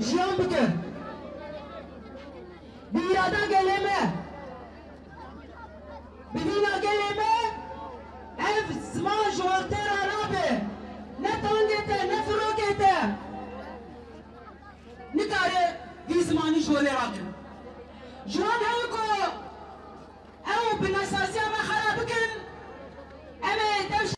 جيان بك بإرادة كلمة زما جوالتر عربه نه تانگته نه فروکته نکاره دی زمانی جوالی راکن جوان هاو که او بناسا